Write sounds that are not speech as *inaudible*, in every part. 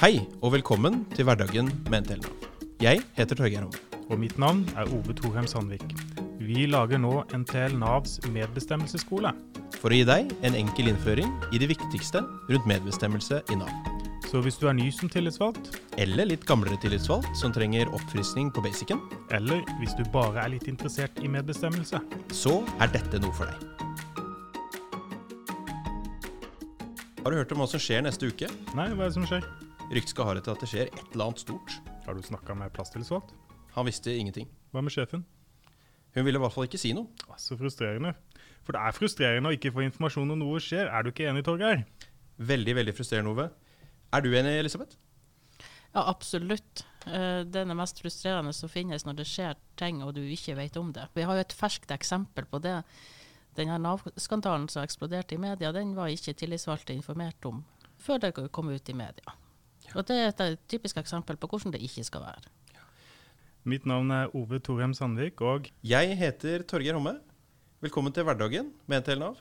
Hei og velkommen til Hverdagen med NTL Nav. Jeg heter Torgeir Homme. Og mitt navn er Ove Thorheim Sandvik. Vi lager nå NTL Navs medbestemmelsesskole. For å gi deg en enkel innføring i det viktigste rundt medbestemmelse i Nav. Så hvis du er ny som tillitsvalgt, Eller litt gamlere tillitsvalgt som trenger oppfriskning på basicen, eller hvis du bare er litt interessert i medbestemmelse, så er dette noe for deg. Har du hørt om hva som skjer neste uke? Nei, hva er det som skjer? Ryktet skal ha det til at det skjer et eller annet stort. Har du snakka med plasstillitsvalgt? Han visste ingenting. Hva med sjefen? Hun ville i hvert fall ikke si noe. Så frustrerende. For det er frustrerende å ikke få informasjon når noe skjer. Er du ikke enig, Torgeir? Veldig, veldig frustrerende, Ove. Er du enig, Elisabeth? Ja, absolutt. Eh, Det er det mest frustrerende som finnes når det skjer ting og du ikke vet om det. Vi har jo et ferskt eksempel på det. Denne Nav-skandalen som eksploderte i media, den var ikke tillitsvalgte informert om før det kom ut i media. Og Det er et typisk eksempel på hvordan det ikke skal være. Mitt navn er Ove Torheim Sandvik, og Jeg heter Torgeir Homme. Velkommen til Hverdagen med NTL Nav.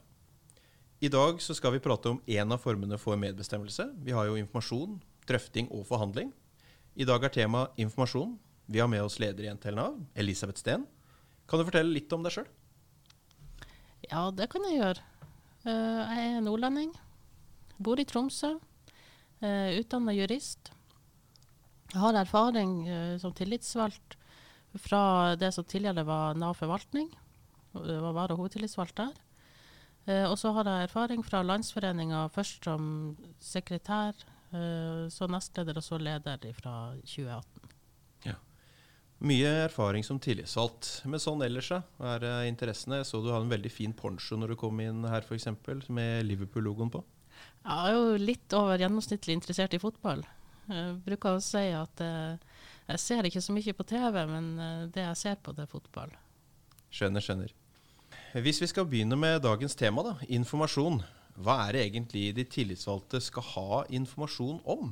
I dag så skal vi prate om én av formene for medbestemmelse. Vi har jo informasjon, drøfting og forhandling. I dag er tema informasjon. Vi har med oss leder i NTL Nav, Elisabeth Steen. Kan du fortelle litt om deg sjøl? Ja, det kan jeg gjøre. Eh, Jeg er nordlending. Bor i Tromsø. Uh, Utdanna jurist. Jeg har erfaring eh, som tillitsvalgt fra det som tidligere var Nav forvaltning. Det var vare- og hovedtillitsvalgt der. Eh, og så har jeg erfaring fra Landsforeninga, først som sekretær, eh, så nestleder og så leder fra 2018. Ja. Mye erfaring som tillitsvalgt. Men sånn ellers. Er eh, interessene? Jeg så du hadde en veldig fin poncho når du kom inn her, f.eks., med Liverpool-logoen på. Jeg er jo litt over gjennomsnittlig interessert i fotball. Jeg bruker å si at eh, jeg ser ikke så mye på TV, men eh, det jeg ser på, det er fotball. Skjønner, skjønner. Hvis vi skal begynne med dagens tema, da, informasjon. Hva er det egentlig de tillitsvalgte skal ha informasjon om?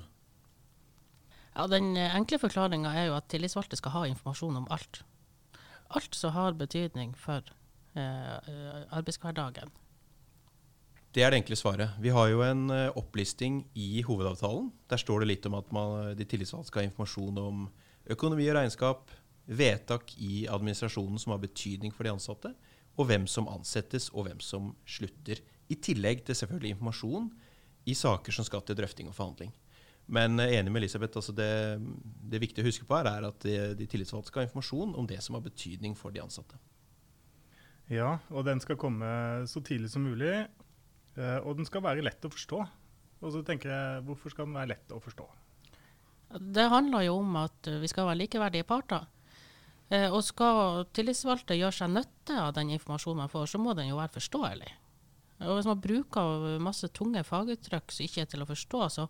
Ja, Den eh, enkle forklaringa er jo at tillitsvalgte skal ha informasjon om alt. Alt som har betydning for eh, eh, arbeidshverdagen. Det er det enkle svaret. Vi har jo en eh, opplisting i hovedavtalen. Der står det litt om at man, de tillitsvalgte skal ha informasjon om økonomi og regnskap, vedtak i administrasjonen som har betydning for de ansatte, og hvem som ansettes og hvem som slutter. I tillegg til selvfølgelig informasjon i saker som skal til drøfting og forhandling. Men eh, enig med Elisabeth, altså det, det viktige å huske på her er at de, de tillitsvalgte skal ha informasjon om det som har betydning for de ansatte. ja, og den skal komme så tidlig som mulig. Eh, Og den skal være lett å forstå. Og så tenker jeg, hvorfor skal den være lett å forstå? Det handler jo om at eh, vi skal være likeverdige parter. Eh, og skal tillitsvalgte gjøre seg nytte av den informasjonen man får, så må den jo være forståelig. Og hvis man bruker masse tunge faguttrykk som ikke er til å forstå, så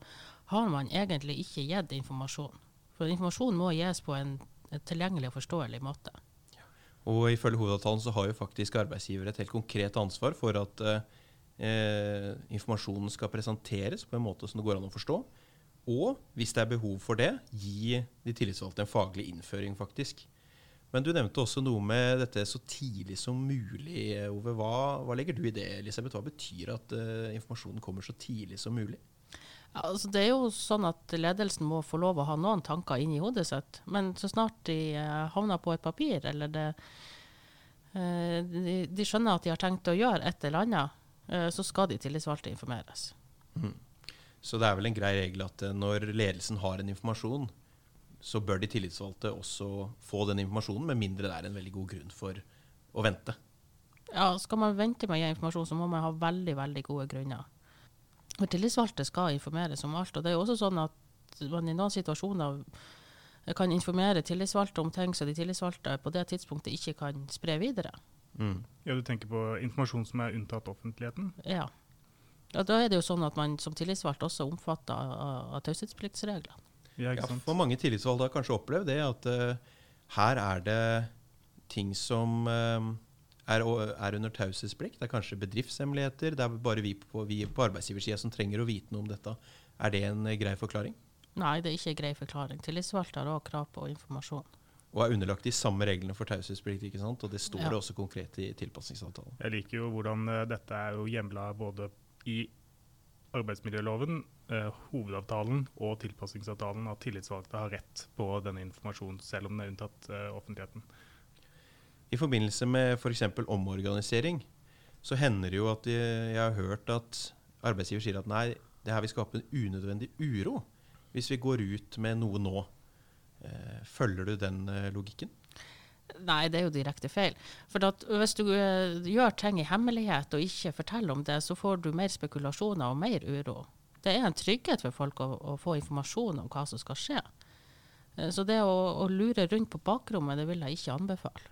har man egentlig ikke gitt informasjon. For informasjon må gis på en en tilgjengelig og forståelig måte. Og ifølge hovedavtalen så har jo faktisk arbeidsgiver et helt konkret ansvar for at eh, informasjonen skal presenteres på en måte som det går an å forstå. Og hvis det er behov for det, gi de tillitsvalgte en faglig innføring, faktisk. Men du nevnte også noe med dette så tidlig som mulig, Ove. Hva, hva legger du i det, Elisabeth? Hva betyr at uh, informasjonen kommer så tidlig som mulig? Altså det er jo sånn at ledelsen må få lov å ha noen tanker inni hodet sitt, men så snart de uh, havner på et papir, eller det, uh, de, de skjønner at de har tenkt å gjøre et eller annet, så skal de tillitsvalgte informeres. Så det er vel en grei regel at eh, når ledelsen har en informasjon, så bør de tillitsvalgte også få den informasjonen, med mindre det er en veldig god grunn for å vente. Ja, skal man vente med å gi informasjon, så må man ha veldig, veldig gode grunner. For tillitsvalgte skal informeres om alt, og det er jo også sånn at man i noen situasjoner kan informere tillitsvalgte om ting som de tillitsvalgte på det tidspunktet ikke kan spre videre. Mm. Ja, Du tenker på informasjon som er unntatt offentligheten? Ja. ja. Da er det jo sånn at man som tillitsvalgt også omfatter av, av taushetspliktsreglene. Ja, ikke Ja, for mange tillitsvalgte har kanskje opplevd det at uh, her er det ting som uh, er, er under taushetsplikt. Det er kanskje bedriftshemmeligheter. Det er bare vi på, vi på arbeidsgiversida som trenger å vite noe om dette. Er det en eh, grei forklaring? Nei, det er ikke en grei forklaring. Tillitsvalgte har òg krav på informasjon. Og er underlagt de samme reglene for taushetsplikt, ikke sant? Og det står Ja. det også konkret i tilpasningsavtalen. Jeg liker jo hvordan eh, dette er jo hjemla både i arbeidsmiljøloven, eh, hovedavtalen og tilpasningsavtalen at tillitsvalgte har rett på denne informasjonen, selv om den er unntatt eh, offentligheten. I forbindelse med f.eks. For omorganisering så hender det jo at jeg, jeg har hørt at arbeidsgiver sier at nei, det her vil skape en unødvendig uro hvis vi går ut med noe nå. Eh, følger du den eh, logikken? Nei, det er jo direkte feil. For hvis du uh, gjør ting i hemmelighet og ikke forteller om det, så får du mer spekulasjoner og mer uro. Det er en trygghet for folk å, å få informasjon om hva som skal skje. Så det å, å, lure rundt på bakrommet, det vil jeg ikke anbefale.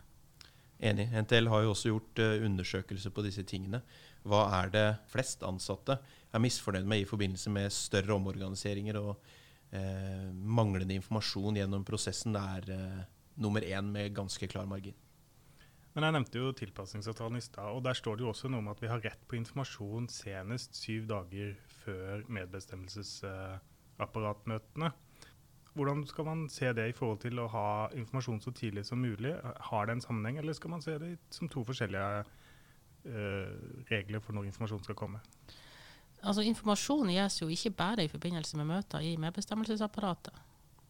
Enig. NTL har jo også gjort undersøkelser på disse tingene. Hva er det flest ansatte er misfornøyd med i forbindelse med større omorganiseringer og manglende informasjon gjennom prosessen? er er nummer én med ganske klar margin. Men Jeg nevnte jo tilpasningsavtalen i stad, og der står det jo også noe om at vi har rett på informasjon senest syv dager før medbestemmelsesapparatmøtene. Hvordan skal man se det i forhold til å ha informasjon så tidlig som mulig? Har det en sammenheng, eller skal man se det som to forskjellige uh, regler for når informasjon skal komme? Altså Informasjon gis jo ikke bare i forbindelse med møter i medbestemmelsesapparatet.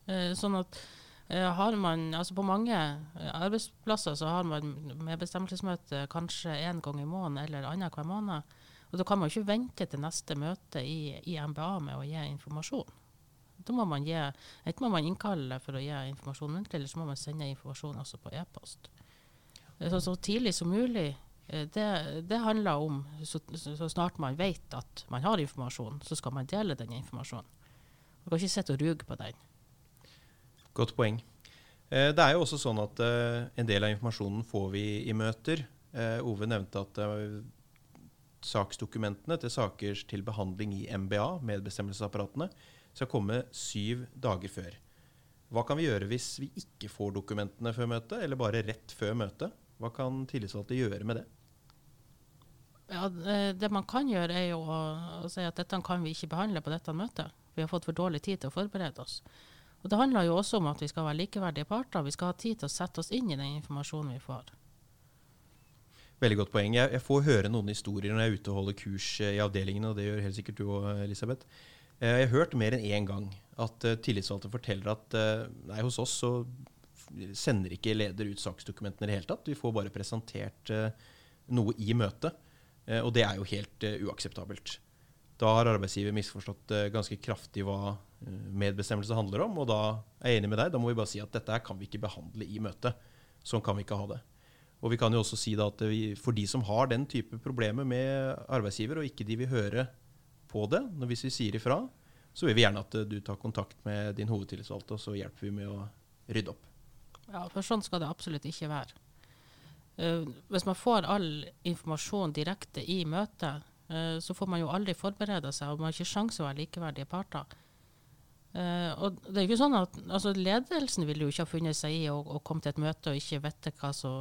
Uh, sånn at Eh, har man, altså På mange eh, arbeidsplasser så har man medbestemmelsesmøte kanskje én gang i måneden eller annenhver måned. Og Da kan man ikke vente til neste møte i, i MBA med å gi informasjon. Da må man gi, Enten må man innkalle for å gi informasjon muntlig, eller så må man sende informasjon også på e-post. Eh, så, så, tidlig som mulig. Det, det handler om så, så, snart man vet at man har informasjon, så skal man dele den informasjonen. Man kan ikke sitte og ruge på den. Godt poeng. Eh, det er jo også sånn at eh, en del av informasjonen får vi i møter. Eh, Ove nevnte at saksdokumentene til saker til behandling i MBA, medbestemmelsesapparatene, skal komme syv dager før. Hva kan vi gjøre hvis vi ikke får dokumentene før møtet, eller bare rett før møtet? Hva kan tillitsvalgte gjøre med det? Ja, det man kan gjøre, er jo å, å si at dette kan vi ikke behandle på dette møtet. Vi har fått for dårlig tid til å forberede oss. Og Det handler jo også om at vi skal være likeverdige parter. Vi skal ha tid til å sette oss inn i den informasjonen vi får. Veldig godt poeng. Jeg, jeg får høre noen historier når jeg er ute og holder kurs eh, i avdelingene, og det gjør helt sikkert du òg, Elisabeth. Eh, jeg har hørt mer enn én gang at tillitsvalgte forteller at nei, hos oss så sender ikke leder ut saksdokumentene i det hele tatt. Vi får bare presentert noe i møtet. Og det er jo helt uakseptabelt. Da har arbeidsgiver misforstått ganske kraftig hva Eh, medbestemmelse handler om. Og da er jeg enig med deg. Da må vi bare si at dette her kan vi ikke behandle i møtet. Sånn kan vi ikke ha det. Og vi kan jo også si da at vi, for de som har den type problemer med arbeidsgiver, og ikke de vil høre på det, når hvis vi sier ifra, så vil vi gjerne at du tar kontakt med din hovedtillitsvalgte, og så hjelper vi med å rydde opp. Ja, for sånn skal det absolutt ikke være. Uh, hvis man får all informasjon direkte i møtet, uh, så får man jo aldri forberede seg, og man har ikke sjanse å være likeverdige parter. Uh, og det er ikke sånn at altså Ledelsen ville jo ikke ha funnet seg i å, å komme til et møte og ikke vite hva så,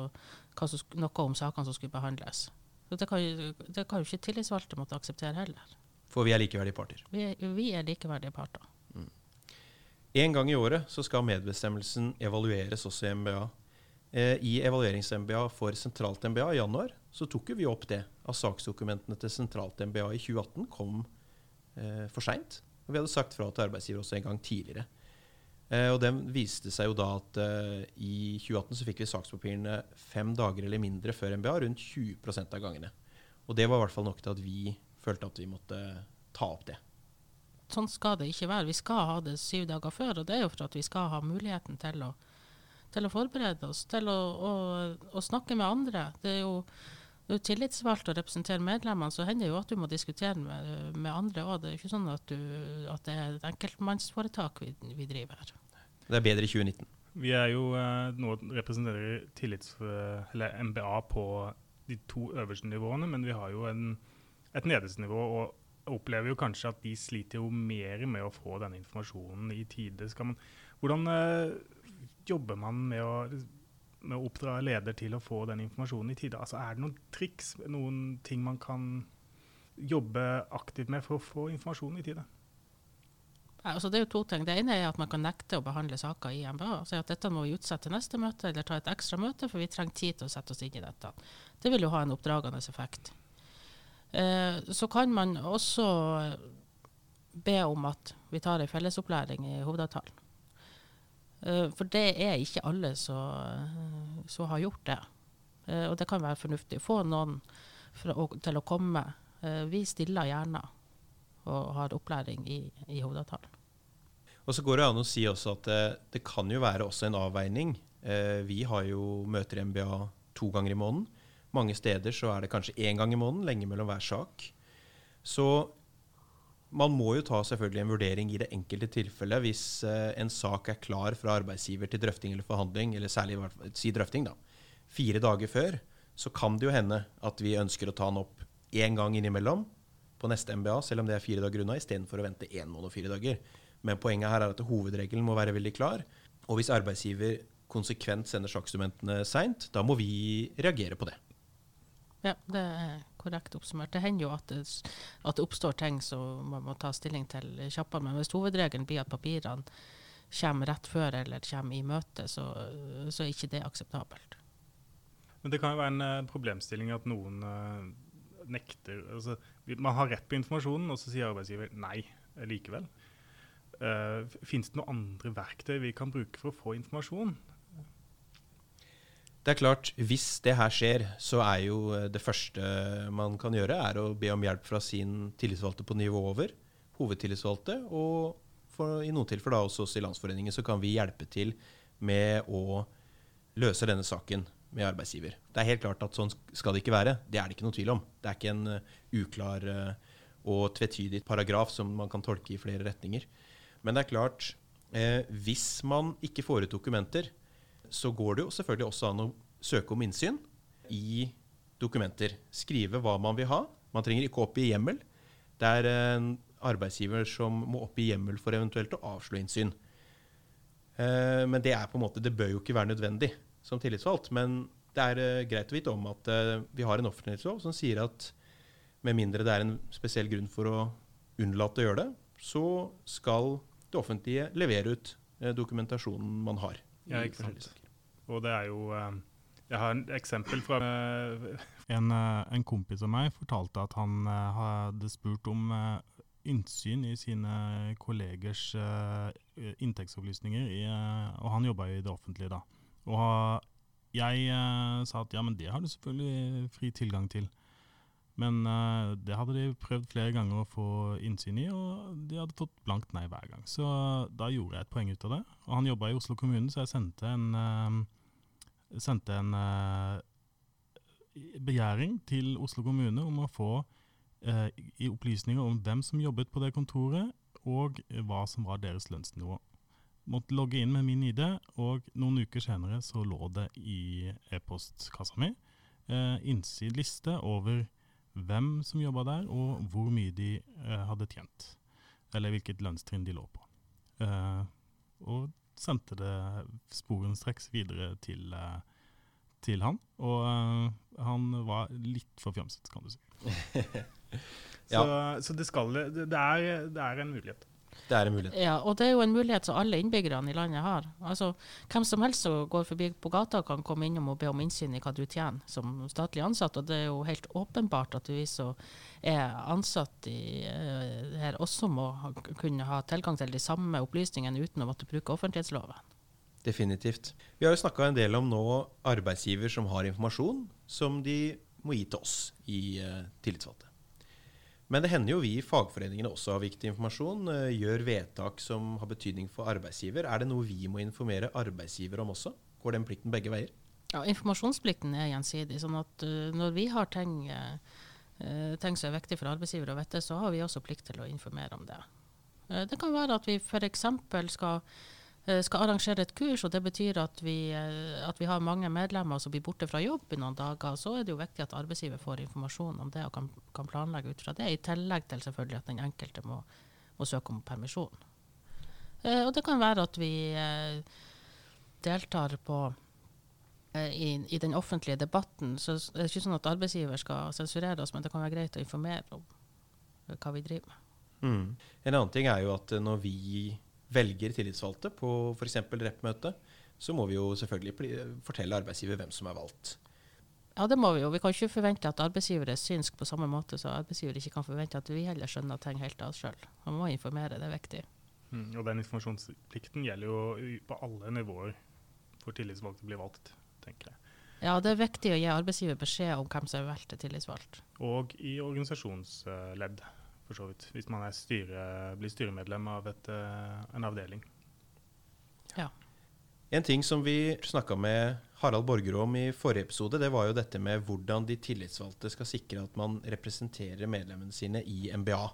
hva så, noe om sakene som skulle behandles. Så Det kan, det kan jo ikke tillitsvalgte måtte akseptere heller. For vi er likeverdige parter? Vi er, vi er likeverdige parter. Mm. En gang i året så skal medbestemmelsen evalueres også i MBA. Eh, I evaluerings-MBA for sentralt MBA i januar så tok vi opp det. At saksdokumentene til sentralt MBA i 2018 kom eh, for seint. Og vi hadde sagt fra til arbeidsgiver også en gang tidligere. Eh, og den viste seg jo da at eh, i 2018 så fikk vi sakspapirene fem dager eller mindre før MBA, rundt 20% av gangene. Og det var i hvert fall nok til at vi følte at vi måtte ta opp det. Sånn skal det ikke være. Vi skal ha det syv dager før. Og det er jo for at vi skal ha muligheten til å, til å forberede oss, til å, å, å snakke med andre. Det er jo du er tillitsvalgt og representerer medlemmene, så hender det jo at du må diskutere med, med andre òg. Det er ikke sånn at, du, at, det er et enkeltmannsforetak vi, vi, driver her. Det er bedre i 2019. Vi er jo eh, nå representerer tillits, eller MBA på de to øverste nivåene, men vi har jo en, et nederste nivå. og opplever jo kanskje at de sliter jo mer med å få denne informasjonen i tide. Man, hvordan eh, jobber man med å med å oppdra leder til å få den informasjonen i tide? Altså, er det noen triks, noen ting man kan jobbe aktivt med for å få informasjonen i tide? Altså det er jo to ting. Det ene er at man kan nekte å behandle saker i MBA. Si at dette må vi utsette til neste møte, eller ta et ekstra møte, for vi trenger tid til å sette oss inn i dette. Det vil jo ha en oppdragende effekt. Eh, så kan man også be om at vi tar en fellesopplæring i hovedavtalen. Eh, for det er ikke alle som har gjort det. Eh, og det kan være fornuftig. Få noen å, til å komme. Eh, vi stiller gjerne og har opplæring i, i hovedavtalen. Og så går det an å si også at det, det kan jo være også en avveining. Eh, vi har jo møter i MBA to ganger i måneden. Mange steder så er det kanskje én gang i måneden, lenge mellom hver sak. Så man må jo ta selvfølgelig en vurdering i det enkelte tilfellet hvis eh, en sak er klar fra arbeidsgiver til drøfting eller forhandling, eller særlig si drøfting, da, fire dager før, så kan det jo hende at vi ønsker å ta den opp én gang innimellom på neste MBA, selv om det er fire dager unna, istedenfor å vente én måned og fire dager. Men poenget her er at hovedregelen må være veldig klar. Og hvis arbeidsgiver konsekvent sender saksdokumentene seint, da må vi reagere på det. Ja, det er korrekt oppsummert. Det hender jo at det, at det oppstår ting som man må ta stilling til kjappere. Men hvis hovedregelen blir at papirene kommer rett før eller kommer i møte, så, så er ikke det akseptabelt. Men det kan jo være en uh, problemstilling at noen uh, nekter altså, Man har rett på informasjonen, og så sier arbeidsgiver nei likevel. Uh, Fins det noen andre verktøy vi kan bruke for å få informasjon? Det er klart, Hvis det her skjer, så er jo det første man kan gjøre, er å be om hjelp fra sin tillitsvalgte på nivå over, hovedtillitsvalgte, og for, i noen tilfeller da også oss i Landsforeningen så kan vi hjelpe til med å løse denne saken med arbeidsgiver. Det er helt klart at sånn skal det ikke være. Det er det ikke noe tvil om. Det er ikke en uh, uklar uh, og tvetydig paragraf som man kan tolke i flere retninger. Men det er klart, eh, hvis man ikke får ut dokumenter, så går det jo selvfølgelig også an å søke om innsyn i dokumenter. Skrive hva man vil ha. Man trenger ikke oppgi hjemmel. Det er en arbeidsgiver som må oppgi hjemmel for eventuelt å avslå innsyn. Men det er på en måte, det bør jo ikke være nødvendig som tillitsvalgt. Men det er uh, greit å vite om at uh, vi har en offentlighetslov som sier at med mindre det er en spesiell grunn for å unnlate å gjøre det, så skal det offentlige levere ut dokumentasjonen man har. Ja, ikke sant. Og det er jo Jeg har et eksempel fra en, en, kompis av meg fortalte at han hadde spurt om innsyn i sine kollegers inntektsopplysninger, i, og han jobba i det offentlige da. Og jeg sa at ja, men det har du selvfølgelig fri tilgang til. Men uh, det hadde de prøvd flere ganger å få innsyn i, og de hadde fått blankt nei hver gang. Så da gjorde jeg et poeng ut av det. Og han jobba i Oslo kommune, så jeg sendte en, uh, sendte en begjæring til Oslo kommune om å få opplysninger om hvem som jobbet på det kontoret, og hva som var deres lønnsnivå måtte logge inn med min ID, og noen uker senere så lå det i e-postkassa mi eh, liste over hvem som jobba der, og hvor mye de eh, hadde tjent. Eller hvilket lønnstrinn de lå på. Eh, og sendte det sporenstreks videre til, eh, til han. Og eh, han var litt for fjamset, kan du si. *laughs* ja. så, så det, skal, det, er, det er en mulighet. Det er en mulighet. Ja, og det er jo en mulighet som alle innbyggerne i landet har. Altså, Hvem som helst som går forbi på gata, kan komme innom og be om innsyn i hva du tjener som statlig ansatt. Og det er jo helt åpenbart at vi som er ansatt i, uh, her, også må ha, kunne ha tilgang til de samme opplysningene uten å måtte bruke offentlighetsloven. Definitivt. Vi har jo snakka en del om nå arbeidsgiver som har informasjon som de må gi til oss i uh, tillitsvalgte. Men det hender jo vi i fagforeningene også har viktig informasjon. Eh, gjør vedtak som har betydning for arbeidsgiver. Er det noe vi må informere arbeidsgiver om også? Går den plikten begge veier? Ja, Informasjonsplikten er gjensidig. sånn at uh, når vi har ting, uh, ting, som er viktig for arbeidsgiver å vite, så har vi også plikt til å informere om det. Det kan være at vi f.eks. skal Eh, skal arrangere et kurs, og det betyr at vi, eh, at vi, har mange medlemmer som blir borte fra jobb i noen dager, så er det jo viktig at arbeidsgiver får informasjon om det og kan, kan planlegge ut fra det, i tillegg til selvfølgelig at den enkelte må, må søke om permisjon. Eh, og det kan være at vi eh, deltar på eh, i, i, den offentlige debatten. Så det er ikke sånn at arbeidsgiver skal sensurere oss, men det kan være greit å informere om hva vi driver med. Mm. En annen ting er jo at når vi velger tillitsvalgte på f.eks. rep-møte, så må vi jo selvfølgelig fortelle arbeidsgiver hvem som er valgt. Ja, det må vi jo. Vi kan ikke forvente at arbeidsgivere er synsk på samme måte, så arbeidsgiver ikke kan forvente at vi heller skjønner ting helt av oss sjøl. Man må informere, det er viktig. Mm, og den informasjonsplikten gjelder jo på alle nivåer hvor tillitsvalgte blir valgt, tenker jeg. Ja, det er viktig å gi arbeidsgiver beskjed om hvem som er valgt til tillitsvalgt. Og i organisasjonsledd, for så vidt. Hvis man styre, blir styremedlem av et, eh, en avdeling. Ja. En ting som vi snakka med Harald Borgerud om i forrige episode, det var jo dette med hvordan de tillitsvalgte skal sikre at man representerer medlemmene sine i MBA.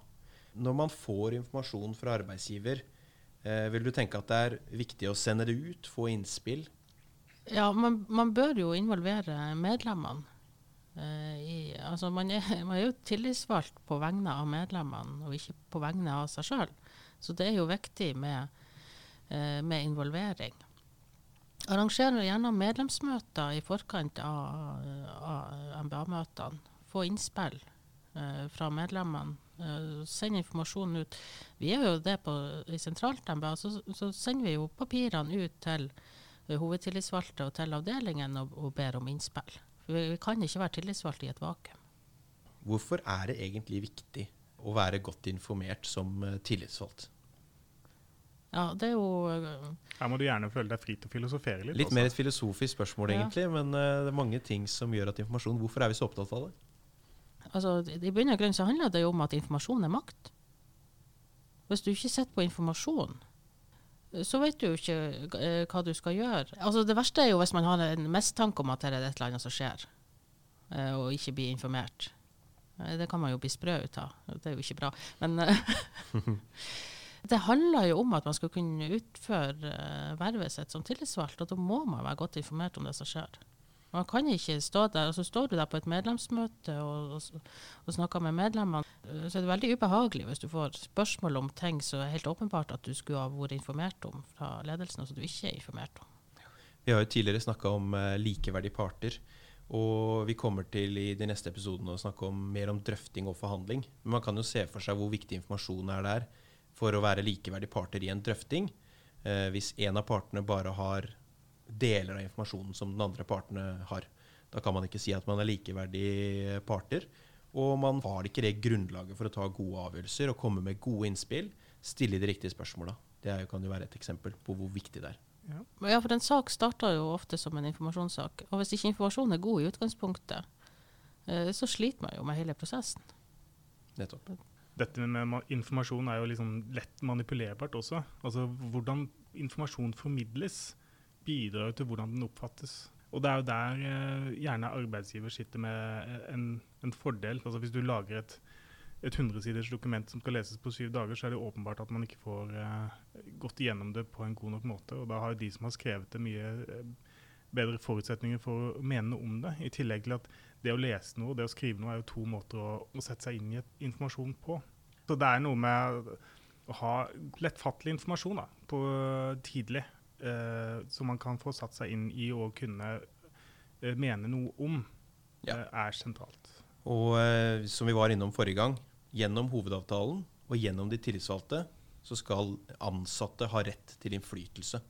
Når man får informasjon fra arbeidsgiver, eh, vil du tenke at det er viktig å sende det ut, få innspill? Ja, man, man bør jo involvere medlemmene. Eh, i, altså man, er, *laughs* man er jo tillitsvalgt på vegne av medlemmene, og ikke på vegne av seg sjøl. Så det er jo viktig med, eh, med involvering. Arrangerer gjerne medlemsmøter i forkant av, av MBA-møtene. Få innspill eh, fra medlemmene. Eh, send informasjon ut. Vi er jo det på, i sentralt MBA, så, så, sender vi jo papirene ut til hovedtillitsvalgte og til avdelingen og, og, ber om innspill. Vi, vi kan ikke være tillitsvalgte i et vakuum. Hvorfor er det egentlig viktig å være godt informert som uh, tillitsvalgt? Ja, det er jo eh, Her må du gjerne føle deg fri til å filosofere litt. Litt også. mer et filosofisk spørsmål, egentlig, ja. men uh, det er mange ting som gjør at informasjon Hvorfor er vi så opptatt av det? Altså, I bunn og grunn så handler det jo om at informasjon er makt. Hvis du ikke sitter på informasjon, så vet du jo ikke uh, hva du skal gjøre. Altså, det verste er jo hvis man har en mistanke om at det er et eller annet som skjer, uh, og ikke blir informert. det kan man jo bli sprø ut av. Det er jo ikke bra. Men *laughs* Det handler jo om at man skal kunne utføre vervet sitt som tillitsvalgt, og da må man være godt informert om det som skjer. Man kan ikke stå der, og så står du der på et medlemsmøte og, og, og snakker med medlemmene. Eh, så er det veldig ubehagelig hvis du får spørsmål om ting som er helt åpenbart at du skulle ha vært informert om fra ledelsen, og som du ikke er informert om. Vi har jo tidligere snakka om uh, likeverdige parter. Og vi kommer til i de neste episodene å snakke om mer om drøfting og forhandling. Men man kan jo se for seg hvor viktig informasjon er der for å være likeverdige parter i en drøfting. Eh, hvis en av partene bare har deler av informasjonen som den andre partene har. Da kan man ikke si at man er likeverdige parter. Og man har ikke det grunnlaget for å ta gode avgjørelser og komme med gode innspill. Stille de riktige spørsmåla. Det kan jo være et eksempel på hvor viktig det er. Ja, ja for en sak starter jo ofte som en informasjonssak. Og hvis ikke informasjonen er god i utgangspunktet, eh, så sliter man jo med hele prosessen. Nettopp dette med informasjon er jo liksom lett manipulerbart også. Altså Hvordan informasjon formidles, bidrar til hvordan den oppfattes. Og det er jo der eh, gjerne arbeidsgiver sitter med en, en fordel. Altså Hvis du lager et, et 100-siders dokument som skal leses på syv dager, så er det åpenbart at man ikke får eh, gått igjennom det på en god nok måte. Og da har de som har skrevet det, mye eh, bedre forutsetninger for å mene noe om det. I tillegg til at det å lese noe det å skrive noe er jo to måter å, å sette seg inn i informasjon på. Så det er noe med å ha lettfattelig informasjon da, på tidlig, eh, som man kan få satt seg inn i og kunne eh, mene noe om, ja. eh, er sentralt. Og eh, som vi var innom forrige gang, gjennom hovedavtalen og gjennom de tillitsvalgte så skal ansatte ha rett til innflytelse.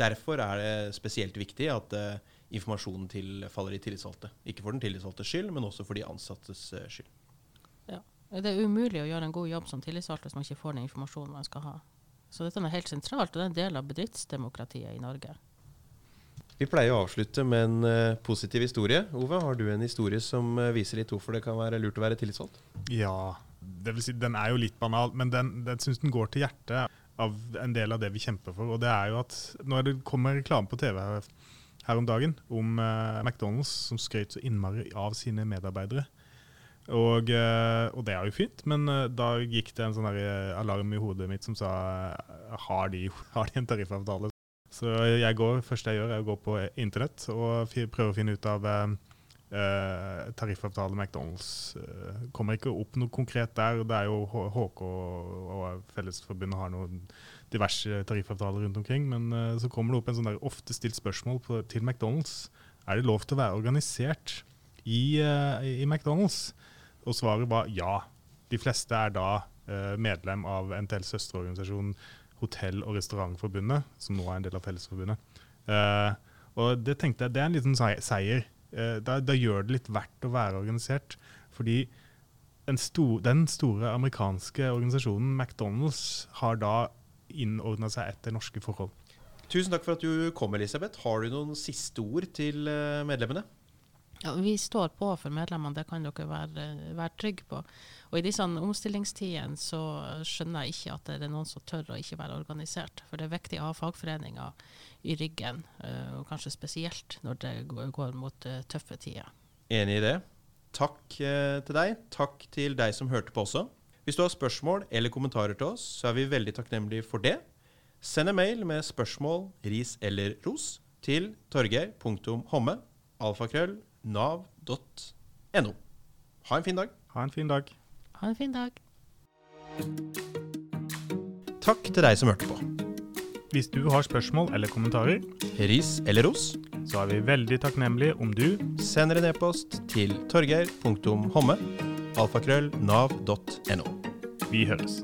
Derfor er det spesielt viktig at uh, informasjonen til, faller de tillitsvalgte. Ikke for den tillitsvalgtes skyld, men også for de ansattes uh, skyld. Ja. Det er umulig å gjøre en god jobb som tillitsvalgt hvis man ikke får den informasjonen man skal ha. Så dette er helt sentralt, og det er en del av bedriftsdemokratiet i Norge. Vi pleier å avslutte med en uh, positiv historie. Ove, har du en historie som uh, viser litt hvorfor det kan være lurt å være tillitsvalgt? Ja, det vil si, den er jo litt banal, men den, den syns den går til hjertet av en del av det vi kjemper for. Og det er jo at når det kommer reklame på TV her, her om dagen om uh, McDonald's som skrøt så innmari av sine medarbeidere. Og, uh, og, det er jo fint, men uh, da gikk det en sånn alarm i hodet mitt som sa har de, *laughs* har de en tariffavtale? Så jeg går, første jeg gjør, er å gå på internett og prøve å finne ut av Uh, tariffavtale McDonald's kommer ikke opp noe konkret der. Det er jo HK og Fellesforbundet har noen diverse tariffavtaler rundt omkring. Men så kommer det opp en sånn der ofte stilt spørsmål på, til McDonald's. Er det lov til å være organisert i, i McDonald's? Og svaret var ja. De fleste er da medlem av NTLs søsterorganisasjon Hotell- og restaurantforbundet, som nå er en del av Fellesforbundet. og det tenkte jeg det er en liten seier eh, da, da gjør det litt verdt å være organisert. Fordi den, stor, den store amerikanske organisasjonen McDonald's har da innordna seg etter norske forhold. Tusen takk for at du kom, Elisabeth. Har du noen siste ord til eh, medlemmene? Ja, vi står på for medlemmene, det kan dere være, være trygge på. Og i disse omstillingstidene så skjønner jeg ikke at det er noen som tør å ikke være organisert. For det er viktig å ha fagforeninger i ryggen, eh, og kanskje spesielt når det går mot eh, tøffe tider. Enig i det. Takk eh, til deg. Takk til deg som hørte på også. Hvis du har spørsmål eller kommentarer til oss, så er vi veldig takknemlige for det. Send en mail med spørsmål, ris eller ros til torgeir.homme, alfakrøll, nav.no. Ha en fin dag. Ha en fin dag. Ha en fin dag. Takk til deg som hørte på. Hvis du har spørsmål eller kommentarer, Ris eller ros, så er vi veldig takknemlige om du sender en e-post til torgeir.homme, alfakrøll, nav.no. Vi høres.